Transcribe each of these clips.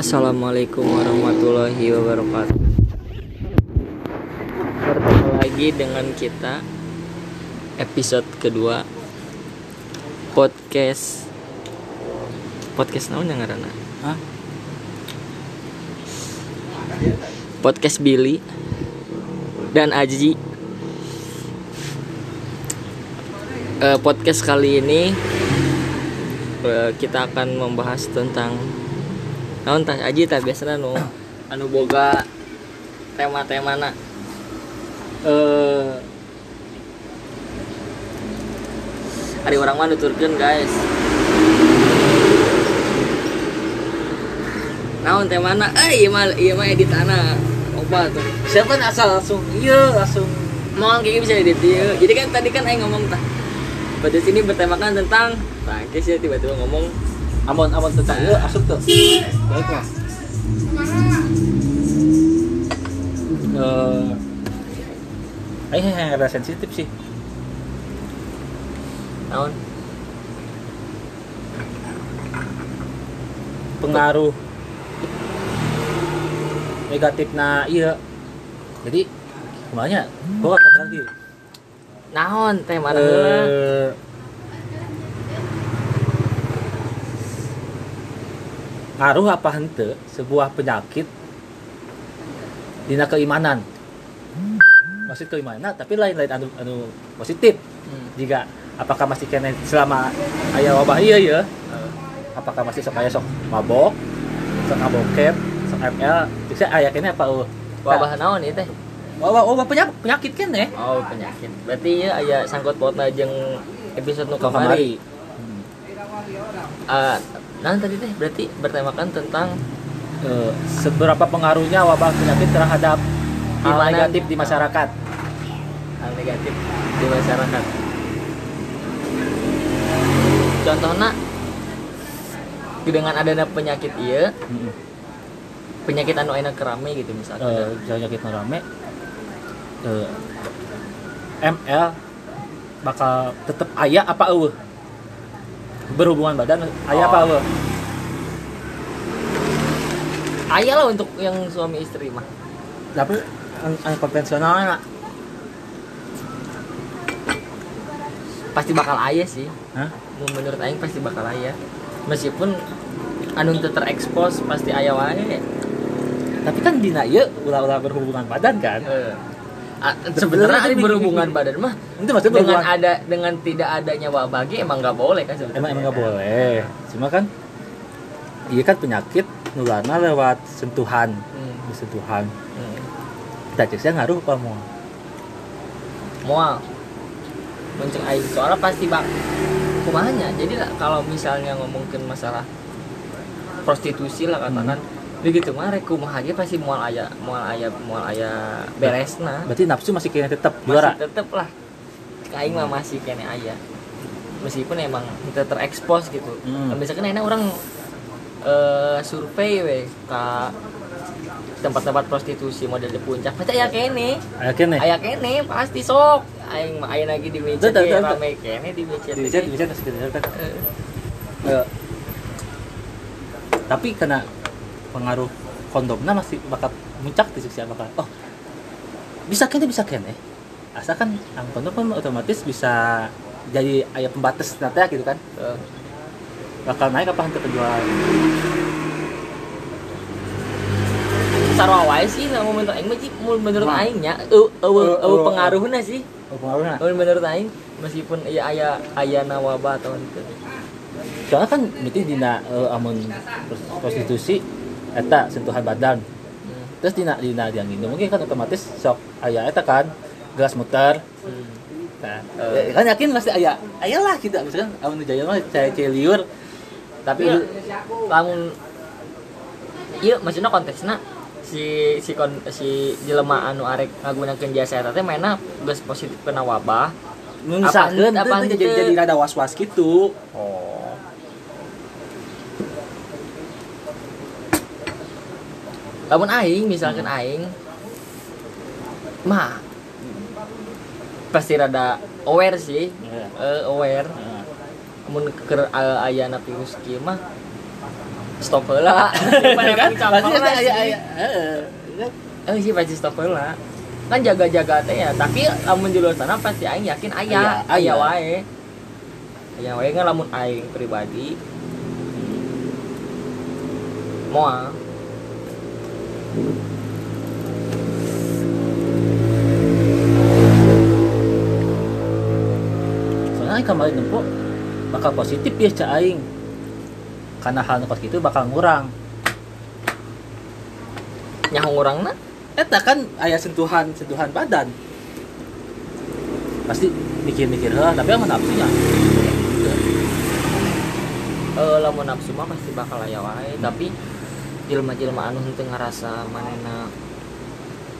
Assalamualaikum warahmatullahi wabarakatuh Bertemu lagi dengan kita Episode kedua Podcast Podcast naon yang ngarana? Hah? Podcast Billy Dan Aji Eh, Podcast kali ini eh, Kita akan membahas tentang naon tah aji tah biasana nu anu boga tema-tema na. Eh hari orang mah nuturkeun guys. Naon tema na? Eh ieu mah ieu mah editana oba tuh. Siapa asal langsung? Iya langsung. Mau kayak bisa edit ieu. Jadi kan tadi kan aing ngomong tah. Pada sini bertemakan tentang tah guys ya tiba-tiba ngomong amon amon tentang iya asup tuh. Baik mah. Eh, Aing yang ada sensitif sih. naon Pengaruh negatif na iya. Jadi ke mana? Gua kata lagi. naon teh mana heula Eh, ngaruh apa hente sebuah penyakit dina keimanan? Maksud keimanan tapi lain lain anu anu positif. Hmm. jika apakah masih kena selama ayah wabah? Iya ya apakah masih sok aya sok mabok sok ngabokep sok ML bisa ayah kene apa uh wabah naon ieu teh? Wabah wabah penyakit penyakit kene Oh penyakit. Berarti ya aya sangkut pautna jeung episode nu kamari Hmm. Ah, nah tadi teh berarti bertemakan tentang Eh, seberapa pengaruhnya wabah penyakit terhadap hal negatif di masyarakat hal negatif di masyarakat. Contohnya dengan adanya penyakit iya, Mm-mm. penyakit anu enak kerame gitu. Eh, penyakit rame eh, ML bakal tetap ayah apa eueuh berhubungan badan ayah apa Oh. eueuh Aya lah untuk yang suami istri mah. tapi yang, konvensional nak Pasti bakal aya sih. Hah? Menurut aing pasti bakal aya. Meskipun anu terekspos pasti aya wae. tapi kan dina ieu ulah-ulah berhubungan badan kan sebenarnya ini- berhubungan badan mah itu maksudnya dengan berhubungan ada dengan tidak adanya wabah ge emang nggak boleh kan sebenarnya. Emang emang nggak boleh. Cuma kan iya kan penyakit nularna lewat sentuhan. Hmm, sentuhan. Hmm. kita ceknya ngaruh apa mau mual. Menceng aing soalnya pasti bak kumanya jadi kalau misalnya ngomongin masalah prostitusi lah katakan begitu mah rek kumaha ge pasti mual aya mual aya mual aya beresna. Berarti nafsu masih kayaknya tetap juara? masih tetep lah. Aing mah masih kene aya. Meskipun emang kita terekspos gitu. Hmm. misalkan enak orang eh survei we ka tempat-tempat prostitusi model di puncak pasti aya kene. Ayo kene? Aya kene pasti sok. Aing mah aya lagi di meja Tuh, rame kene di meja di chat di masih kan Eh, Eh, tapi kena pengaruh kondomnya masih bakal muncak di sisi bakal oh bisa kene bisa kene asalkan yang kondom kan otomatis bisa jadi ayah pembatas nanti gitu kan? Eh. bakal naik apa untuk penjualan sarua wae sih lamun menurut aing mah menurut Nah. aing nya eueuh Eh, eh, pengaruhna sih. Pengaruhnya. Mun menurut aing meskipun iya aya aya wabah atau itu soalnya kan berarti dina eh, amun prostitusi eta sentuhan badan. Hmm. terus dina dina yang ini mungkin kan otomatis sok ayah eta kan gelas muter. Hmm. nah Eh. ya kan yakin pasti ayah ayah lah gitu misalkan amun jaya mah cai cai liur. Tapi Iya. lamun iya maksudnya konteksnya si si kon, si jelema anu arek ngagunakeun jasa eta teh mana geus positif kena wabah. Misalkan Apa- jadi jadi rada was was gitu. Oh lamun aing misalkan aing mah pasti rada aware sih Ya. Eh, aware Nah, mun keur uh, ayana virus mah stop Mana kan pasti lah ada sih. aya aya heeh. Kan? eh sih pasti stop heula kan jaga-jaga teh ya tapi lamun di luar sana pasti aing yakin aya Aya, aya aya. wae aya wae kan lamun aing pribadi moal aing kemarin nempo bakal positif ya cak aing. Karena hal nukas gitu bakal ngurang. Nyahong urang na eta kan aya sentuhan sentuhan badan. Pasti mikir-mikir lah tapi emang nafsunya eh lamun nafsu mah pasti bakal aya wae tapi jelema-jelema anu henteu ngarasa manena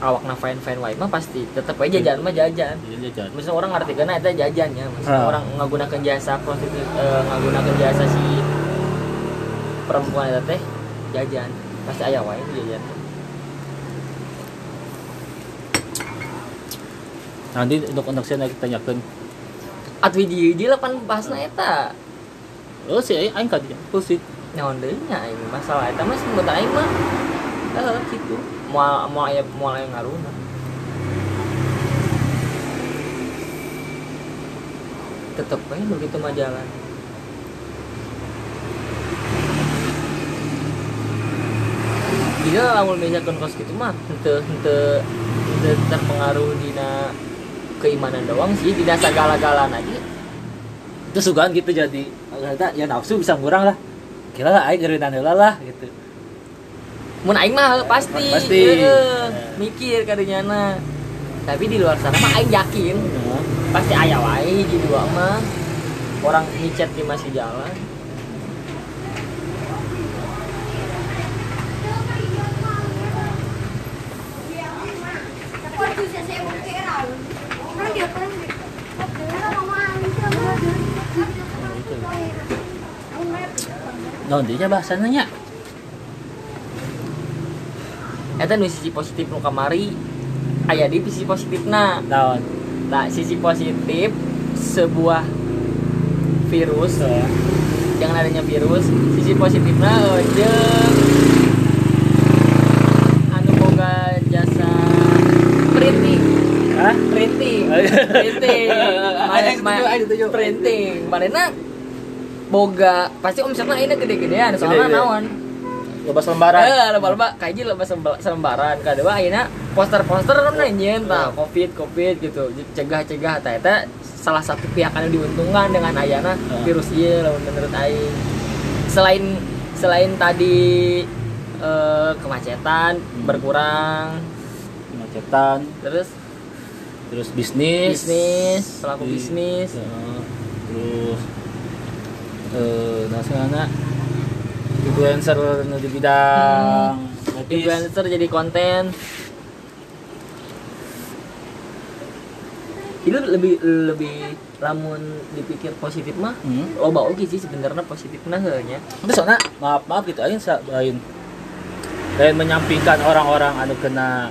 awakna fine fine wae mah pasti tetep aja jajan mah jajan. Iya, jajan. misalnya orang ngerti karena itu jajannya. Misalnya Ah. orang menggunakan jasa prostitusi eh, menggunakan jasa si perempuan itu teh jajan. Pasti ayah wae jajan. Nanti untuk untuk saya kita tanyakan. Atau di di lapan bahasna eta. Oh si aing aing kadinya sih nyawan deui nya ini masalah eta mah sebut aing mah. Eh gitu mau mau aya mau aya ngaruna tetep aja begitu mah jalan. Gila lamun misalkan kos gitu mah hente hente hente terpengaruh dina keimanan doang sih dina segala-galana aja. Itu sugaan gitu jadi. Ya nafsu bisa ngurang lah. Kira lah aing heula lah gitu mun aing mah pasti. Pasti. Mikir kadinya na. Tapi di luar sana mah aing yakin. Nah, pasti aya wae di dua mah. Orang micet di masih jalan. Non dia bahasanya eta nu sisi positif nu kamari aya di sisi positifna naon? Nah sisi positif sebuah virus. Jangan adanya virus sisi positifnya eh, jeung anu boga jasa printing. Hah? printing. Oh, iya. printing. Printing. Mana boga pasti omsetnya ini gede-gedean soalnya naon lepas lembaran Eh, loba-loba kaji loba semba- selembaran. Kedua ayeuna poster-poster kan nanyain tah Covid, Covid gitu. Cegah-cegah tah eta salah satu pihak anu diuntungkan dengan ayana Hmm. virus ieu lamun menurut aing. Selain selain tadi eh, kemacetan berkurang, kemacetan. Terus? Terus bisnis. Bisnis, pelaku bisnis, Ya, terus eh nasionalnya influencer di bidang medis. influencer jadi konten. Itu lebih lebih lamun dipikir positif mah Hmm. loba oke sih sebenarnya positif nah nya Tapi soalnya maaf maaf gitu sa- lain lain menyampingkan orang-orang anu kena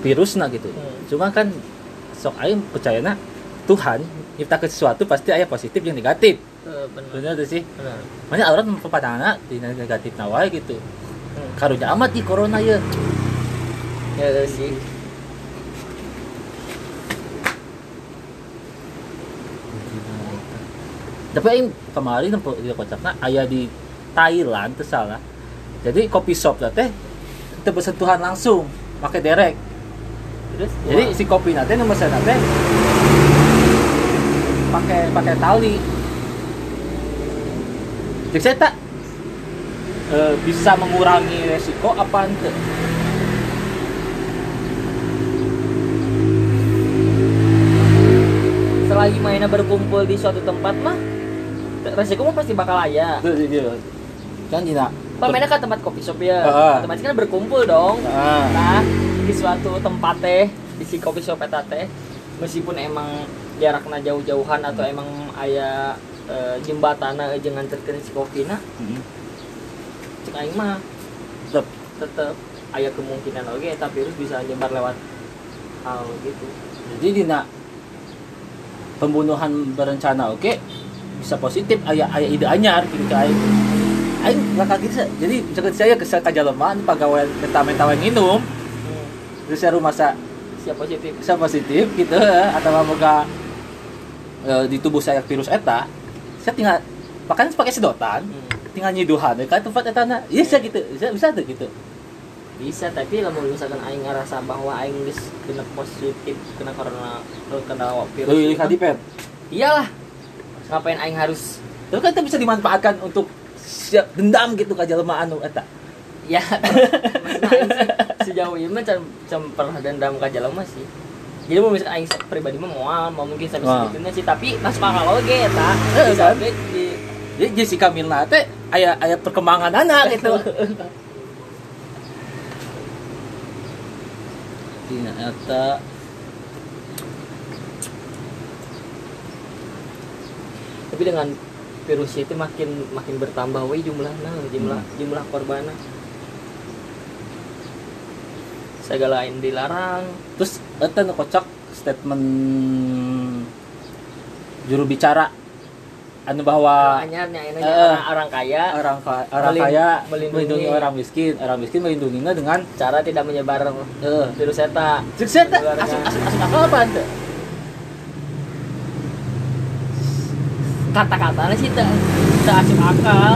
virus nah gitu. Hmm. Cuma kan sok aing percayana Tuhan nyiptakeun sesuatu pasti aya positif yang negatif. Eh, bener Bener tuh sih. bener Makanya orang memperpandangan di negatif wae gitu. Hmm. Karunya amat di corona ya. ya udah sih Tapi aing kemarin di kocakna aya di Thailand teu salah. Jadi kopi shop lah teh teu bersentuhan langsung pakai derek. terus Jadi si kopi nanti nu mesen teh pakai pakai tali. Cek saya tak eh, bisa mengurangi resiko apa ente? selagi mainnya berkumpul di suatu tempat mah resiko mah pasti bakal dia. Kan dina. pemainnya kan tempat kopi shop ya otomatis kan berkumpul dong Ah. nah di suatu tempat teh di si kopi shop eta teh meskipun emang jaraknya jauh-jauhan atau emang aya e, jembatana jeung nganterkeun si kopina Hmm. cek aing mah Tetep. tetep aya kemungkinan oke tapi virus bisa nyebar lewat hal gitu Jadi dina pembunuhan berencana oke bisa positif aya aya ide anyar gitu aing. aing nggak kaget jadi misalkan saya ke ka jelema anu pegawai menta-menta we minum Hmm. terus saya rumah sa siap positif saya positif gitu atau moga eh, di tubuh saya virus eta saya tinggal pakai pakai sedotan Hmm. tinggal nyiduhan kan tempat eta na iya saya gitu. Bisa bisa tuh gitu? Bisa tapi lamun misalkan aing ngerasa bahwa aing geus kena positif kena corona kena virus. Itu, ka dipet iyalah. Ngapain aing harus? Terus kan itu bisa dimanfaatkan untuk siap dendam gitu ka jelema anu eta. ya sejauh ini mah can, can pernah dendam ka jelema sih jadi mau misalkan aing pribadi mah moal mau mungkin sampai Wah. segitunya sih tapi masuk akal oge eta kan? di Jadi Jessica Milna teh aya aya perkembangan anak gitu. Tina eta tapi dengan virus itu makin makin bertambah we jumlahnya jumlah Hmm. jumlah korbannya segala yang dilarang. Terus eta nu kocak statement juru bicara. Anu bahwa ini Eh. orang, orang kaya orang ka- orang Melin- kaya melindungi. melindungi orang miskin, orang miskin melindunginya dengan cara tidak menyebar eh virus eta. Terus eta Mengeluarkan- asup asup asup akal apa ente? kata-katanya sih tak tak asup akal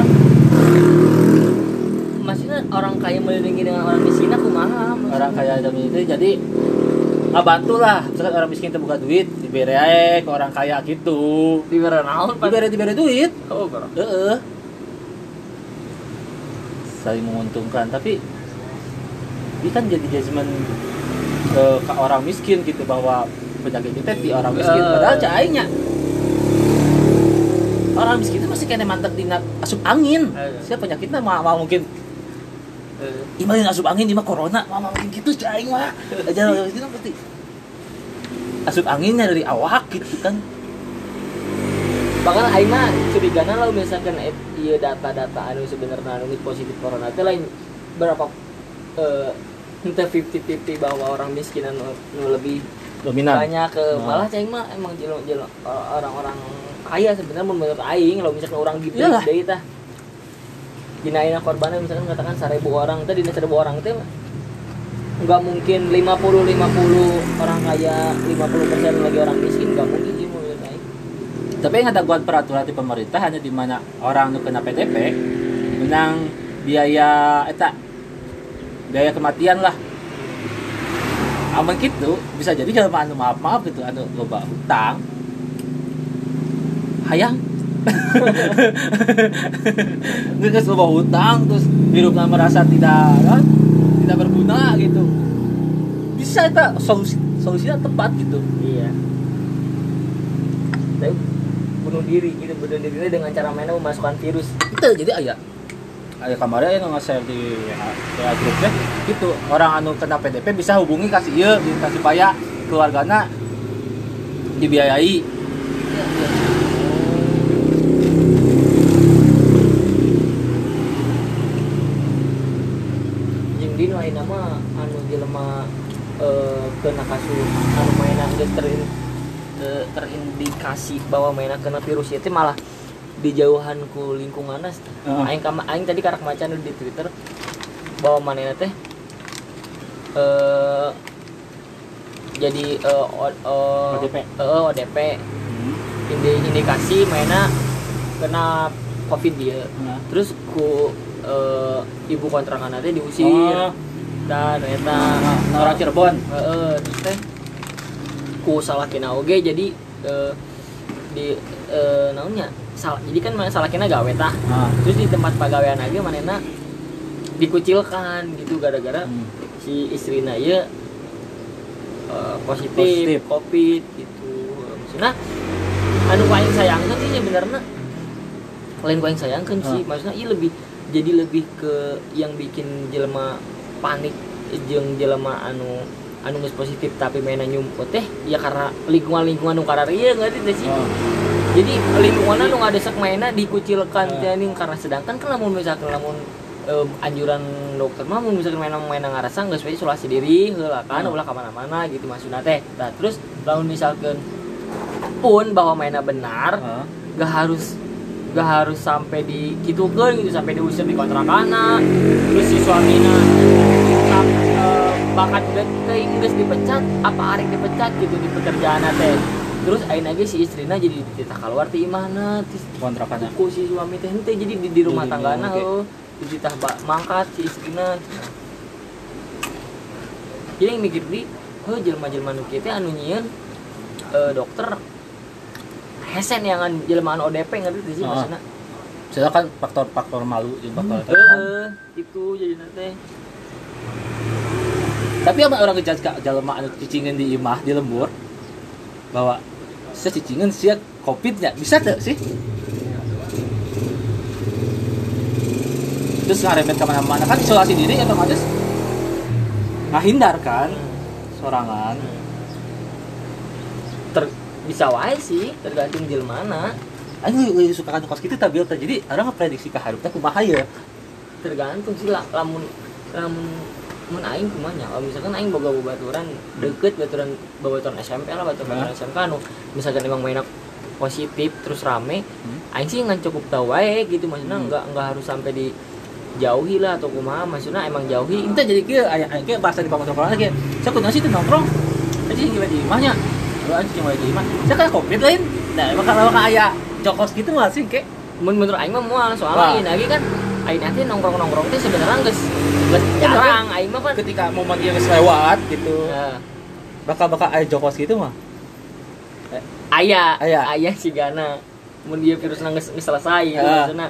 maksudnya orang kaya melindungi dengan orang miskin aku mahal Orang kaya ada itu jadi ngebantu lah misalkan orang miskin terbuka duit diberi aja ke orang kaya gitu. Di naon diberi diberi duit. Oh bro Heeh. saling menguntungkan tapi ini kan jadi judgement ke, ke orang miskin gitu bahwa penyakit itu di orang miskin. Eh. padahal cairnya orang miskin itu masih kena mantap di asup angin. Eh. siapa penyakitnya? Mau, mau mungkin Eh, imanin asup angin ima corona. Mau mungkin gitu caing mah. Aja itu pasti. Asup anginnya dari awak gitu kan. Bahkan aing mah curigana lah misalkan eh, iya data-data anu sebenarnya anu positif corona teh lain berapa eh entah 50-50 bahwa orang miskin anu, anu lebih dominan. banyak ke Nah. malah ceng mah emang jelo jelo orang-orang kaya sebenarnya menurut aing kalau misalkan orang gitu deui tah dinaina korbannya misalkan katakan seribu orang tadi dina seribu orang teh nggak mungkin 50 50 orang kaya 50 persen lagi orang miskin nggak mungkin sih menurut aing tapi yang ada buat peraturan di pemerintah hanya di mana orang nu kena PDP menang biaya eta biaya kematian lah. Aman gitu bisa jadi anu maaf maaf gitu anu loba hutang. Hayang Nggak loba hutang terus hidupnya merasa tidak kan tidak berguna gitu. Bisa eta solusi solusinya tepat gitu. Iya. Tapi bunuh diri gitu. Bunuh diri dengan cara mainnya memasukkan virus. Itu jadi ayah ayah kamarnya yang nge-share di WA, WA grupnya gitu. Orang anu kena PDP bisa hubungi kasih iya kasih payah keluargana dibiayai jeung di lain nama anu jelema eh, kena kasus anu mainan geus terin, eh, terindikasi bahwa mainan kena virus itu malah dijauhan ku lingkungan Heeh. aing kama aing tadi karak maca nu di Twitter bahwa manehna teh eh jadi o- o- ODP. eh, ODP Indi- indikasi mainnya kena covid dia Nah. terus ku eh, ibu kontrakan nanti diusir Oh. Dan eta. Nah, orang Cirebon. Heeh, terus teh? Ku salah kena oge jadi eh, di eh, naonnya? Salah jadi kan mana salah kena gawe tah. Nah. terus di tempat pegawaian aja manena dikucilkan gitu gara-gara Hmm. si istrina ya eh, positif, Positif. covid gitu. Maksudnya anu paling sayangkan sih sebenarnya lain paling sayangkan sih. Maksudnya iya lebih jadi lebih ke yang bikin jelema panik jeung jelema anu anu geus positif tapi mainan nyumput teh ya karena lingkungan lingkungan nu kararieu ngerti teh sih Oh. jadi lingkungan nu ngadesek mainnya dikucilkan Ah. teh nih karena sedangkan kan lamun misalkan lamun em, anjuran dokter mah mun misalkan mainan mainan ngarasa geus we isolasi diri heula kan Hmm. ulah ka mana-mana gitu maksudna teh nah terus lamun misalkan pun bahwa mainnya benar Heeh. gak harus gak harus sampai di gitu kan gitu sampai diusir di kontrakana terus si suaminya eh, bakat teuing geus dipecat apa arek dipecat gitu di pekerjaan teh. Terus akhirnya ge si istrina jadi dititah keluar ti imahna terus kontrakannya. ku si suami teh henteu jadi di, di rumah Di- di- tanggana oke. heuh dititah ba- mangkat si istrina jadi yang mikir di oh jelema-jelema nu kieu teh anu nyieun eh, dokter hesen yang an jelema anu ODP ngerti sih Ah. maksudna Soalnya kan faktor-faktor malu juga faktor heeh itu jadi nanti tapi apa orang ngejudge kak jalma anu cicingin di imah di lembur bahwa saya cicingin sia covidnya bisa tuh sih? Terus ngaremet ke mana-mana kan isolasi diri otomatis. Ngahindar kan sorangan. Ter bisa wae sih tergantung jelmana Ayo lebih suka kan kos gitu tabil teh. jadi orang ngeprediksi keharupnya kumaha ya tergantung sih lah lamun lamun mun aing kumanya. Kalau misalkan aing boga babaturan deket baturan babaturan SMP lah baturan Hah? SMK anu misalkan emang mainnya positif terus rame Hmm. aing sih ngan cukup tahu wae gitu. Maksudnya Hmm. nggak nggak harus sampai di jauhi lah atau kumaha. Maksudnya emang jauhi. Itu jadi kia aya aya kia bahasa di pamotor orang kia saya kudu sih nongkrong. Aja yang di imahnya lu aja yang di imah saya kayak covid lain. Nah maka maka aya jokos gitu mah sih kayak mun menurut aing mah Wah. soalnya ini lagi kan aing nanti nongkrong nongkrong teh sebenarnya geus geus Ya, jarang aing mah kan. ketika momen dia lewat gitu Ya. bakal bakal aya jokos gitu mah ayah Aya. ayah si Gana. Mun dia virus nangis selesai gitu Ah. maksudna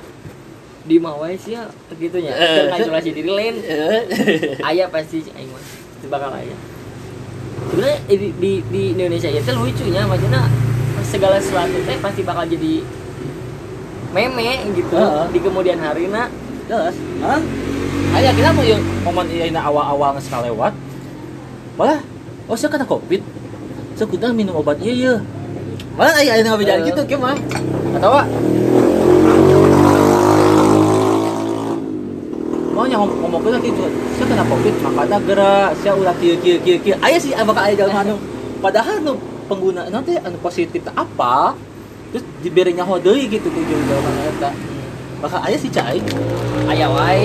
di mah wae sih ya gitunya Eh. keur isolasi diri lain. Ayah pasti aing mah itu bakal ayah sebenarnya di, di, di Indonesia itu lucunya maksudnya segala sesuatu teh pasti bakal jadi meme gitu Heeh. di kemudian hari nak. Jelas. Kan aya kita mau yang momen ieu awal-awal geus kalewat malah oh saya kena covid. Saya minum obat iya iya. Malah aya aya ngabejalan Eh. gitu gimana? Atau apa Makanya ngom- ngomong kita gitu, saya kena covid, makanya gerak, saya ulah kia kia kia kia. Ayah sih, bakal ayah jalan anu. Padahal nu pengguna nanti anu positif apa? Terus diberi nyaho deui gitu jeung jalan eta. Bakal ayah sih cai. ayah wae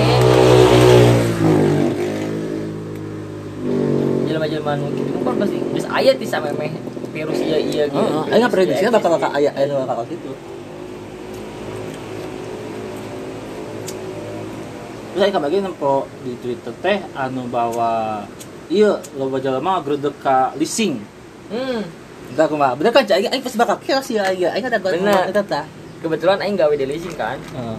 jelema-jelema nu kitu kan pasti geus aya ti samemeh virus iya iya gitu Heeh, ayah prediksinya bakal ayah ayah bakal gitu. Terus saya kembali nempo di Twitter teh anu bahwa iya loba jalema grudek ka leasing. hmm Entah kumaha. Bener kan cai aing pasti bakal kios ya iya. Aing ada Bener. eta tah. kebetulan aing gawe di leasing kan Heeh.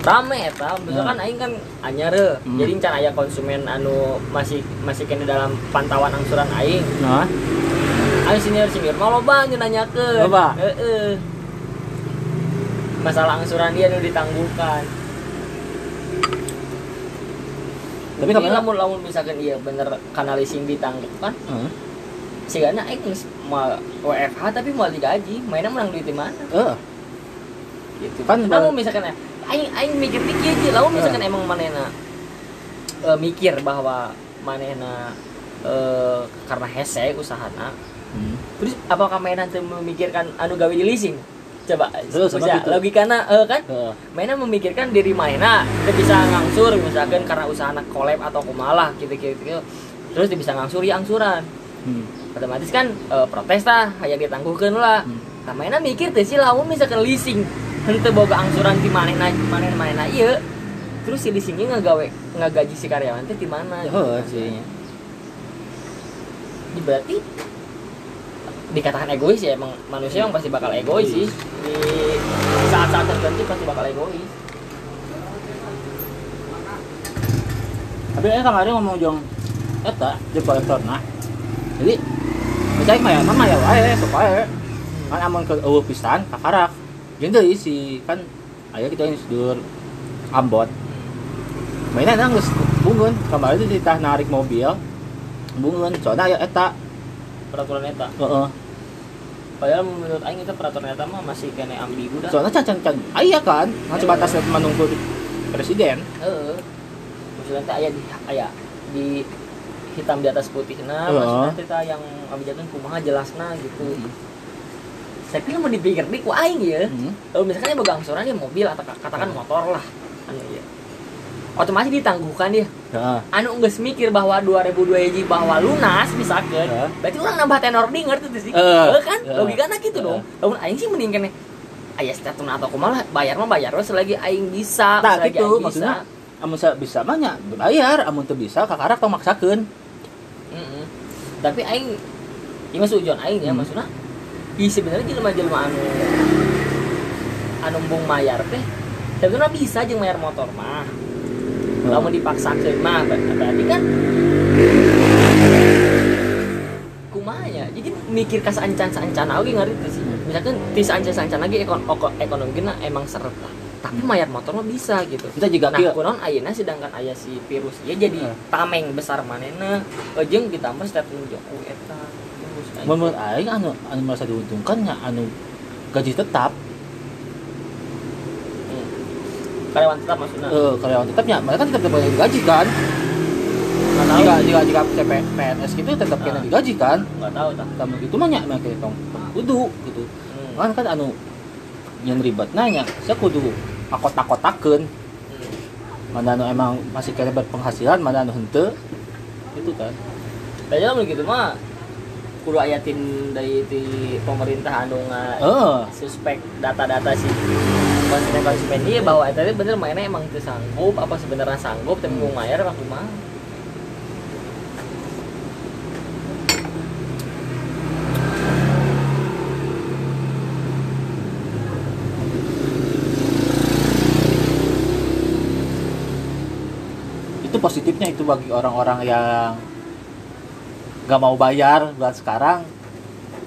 rame eta misalkan aing kan anyar Hmm. jadi can aya konsumen anu masih masih kena dalam pantauan angsuran aing Nah, aing senior senior mau loba nanyakeun Loba? heeh masalah angsuran dia anu ditangguhkan tapi kamu lamun lamun misalkan iya bener karena leasing ditangguhkan Heeh. sehingga aing geus mau WFH tapi mau digaji mainnya menang duit di mana Heeh. gitu Kan kan lamun misalkan aing aing mikir mikir aja lamun misalkan emang manena eh, mikir bahwa manena eh, karena hese usahana Hmm. terus apakah mainan memikirkan anu gawe di leasing coba Terus, bisa logikana eh, kan Heeh. mainan memikirkan diri mainan dia bisa ngangsur misalkan karena usaha anak collab atau kumalah gitu gitu, gitu. terus dia bisa ngangsur ya angsuran Hmm. otomatis kan eh, protes tah hayang ditangguhkeun lah Hmm. nah mainan mikir teh sih lamun misalkan leasing henteu boga angsuran di manehna manehna manehna ieu terus si leasingnya ngagawe ngagaji si karyawan teh di mana Heeh sih. Ini berarti dikatakan egois ya emang manusia yang pasti bakal egois sih di saat-saat tertentu pasti bakal egois Tapi eh kemarin ngomong jong eta di kolektorna. Jadi misalnya mah ya mah ya wae sok wae. Kan amun ke eueuh pisan kakarak. Jeung deui si kan aya kita yang sedur Ambon. Mainan nang geus bungun kemarin itu ditah narik mobil. Bungun soalnya aya eta. Peraturan eta. Heeh. padahal menurut aing itu peraturan eta mah masih kena ambigu dah. Soalnya can can aya kan, ngan sebatas menunggu di presiden. heeh. Maksudnya teh aya di aya di hitam di atas putih nah Heeh. maksudnya tah yang abjadkeun kumaha jelasna gitu. Tapi mau dipikir di ku aing ya. Hmm. kalau misalkan boga angsuran ya mobil atau katakan motor lah. Anu ya otomatis ditangguhkan dia Heeh. anu nggak mikir bahwa 2002 hiji bahwa lunas misalkan Ya. berarti orang nambah tenor di ngerti tuh sih Eh, kan ya. logikanya gitu Ya. dong lamun aing sih mending kene aya status atau kumaha bayar mah bayar we selagi aing bisa Nah, selagi gitu aing maksudnya amun sa- bisa mah nya bayar, amun teu bisa kakarak tong maksakeun. Mm-mm. tapi aing ini masuk ujian aing ya Hmm. maksudnya Ih sebenarnya jelema-jelema anu anu embung mayar teh sebenarnya bisa jeung mayar motor mah lamun dipaksakeun mah ber- berarti kan kumaha ya jadi mikir ka sancan-sancan oge ngarti sih. Misalkan ti sancan-sancan lagi ekon ekonomina emang seret lah. Tapi mayar motor mah bisa gitu. Kita juga nah kieu. kunaon ayeuna sedangkan aya si virus ya jadi Eh. tameng besar manena jeung ditambah statement Jokowi eta. Menurut aing anu anu merasa diuntungkan nya anu gaji tetap Hmm. Karyawan tetap maksudnya. Eh karyawan tetapnya mereka tetap boleh digaji kan? Nggak jika jika jika CP, PNS gitu tetap kena digaji kan? Nggak tahu tak kamu gitu mah nya mah kayak tong kudu gitu. Hmm. kan kan anu yang ribet nanya saya kudu akot-akotakeun. Hmm. mana anu emang masih kena berpenghasilan mana anu henteu? Itu kan. Lah begitu mah. Kudu ayatin dari ti pemerintah anu nga eh. suspek data-data si konsumen konsumen dia bahwa teh bener mainnya emang teu sanggup apa sebenarnya sanggup tapi mau mayar apa kumaha itu positifnya itu bagi orang-orang yang nggak mau bayar buat sekarang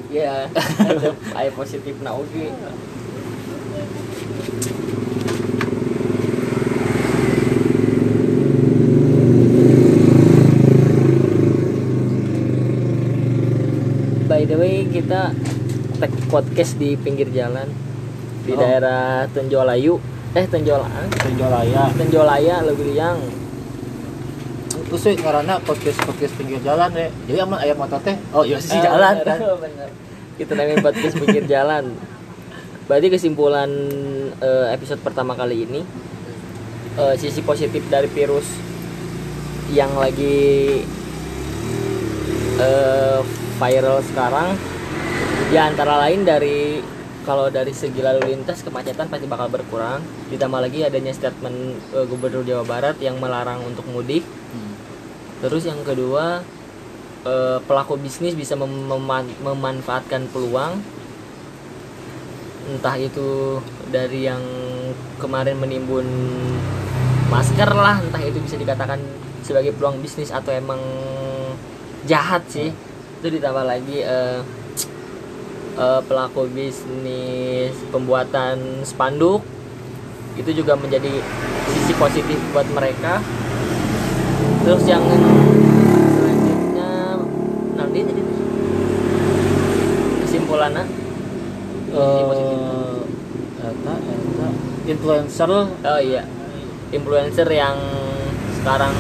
Iya, aya positif na oge. By way, kita tag podcast di pinggir jalan di Oh. daerah Tenjolayu. Eh Tenjolaan, Tenjolaya Tenjolaya lebih yang terus sih karena podcast podcast pinggir jalan ya jadi aman ayam motor teh oh iya sih Ah, jalan bener, kan bener. Kita namain podcast pinggir jalan. Berarti kesimpulan eh, episode pertama kali ini eh, sisi positif dari virus yang lagi eh, viral sekarang ya antara lain dari kalau dari segi lalu lintas kemacetan pasti bakal berkurang. Ditambah lagi adanya statement eh, gubernur Jawa Barat yang melarang untuk mudik. Hmm. Terus yang kedua eh, pelaku bisnis bisa mem- meman- memanfaatkan peluang. Entah itu dari yang kemarin menimbun masker lah entah itu bisa dikatakan sebagai peluang bisnis atau emang jahat sih itu ditambah lagi eh, eh, pelaku bisnis pembuatan spanduk. Itu juga menjadi sisi positif buat mereka. Terus yang selanjutnya nanti tadi kesimpulannya. Eta eta. Influencer oh iya. Influencer yang sekarang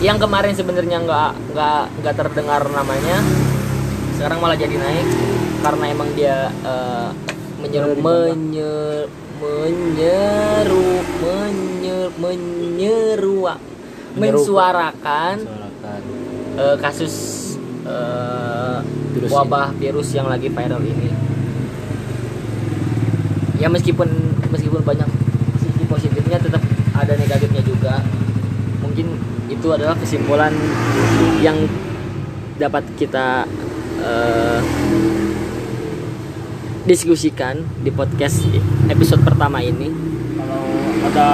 yang kemarin sebenarnya nggak nggak nggak terdengar namanya sekarang malah jadi naik karena emang dia eh, menyeru menyer menyeru menyer menyeru Menyerukan. mensuarakan Suarakan. eh, kasus Virus wabah virus yang lagi viral ini. Ya meskipun meskipun banyak sisi positifnya tetap ada negatifnya juga. Mungkin itu adalah kesimpulan yang dapat kita eh, diskusikan di podcast episode pertama ini. kalau ada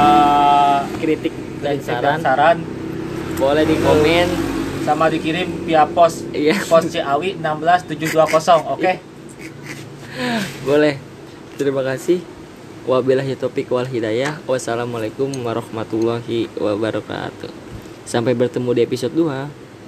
Kritik dan kritik saran saran boleh di komen. sama dikirim via pos Iya. pos Ciawi 16720 oke Boleh. Terima kasih. Wabillahi topik wal hidayah. Wassalamualaikum warahmatullahi wabarakatuh. Sampai bertemu di episode 2.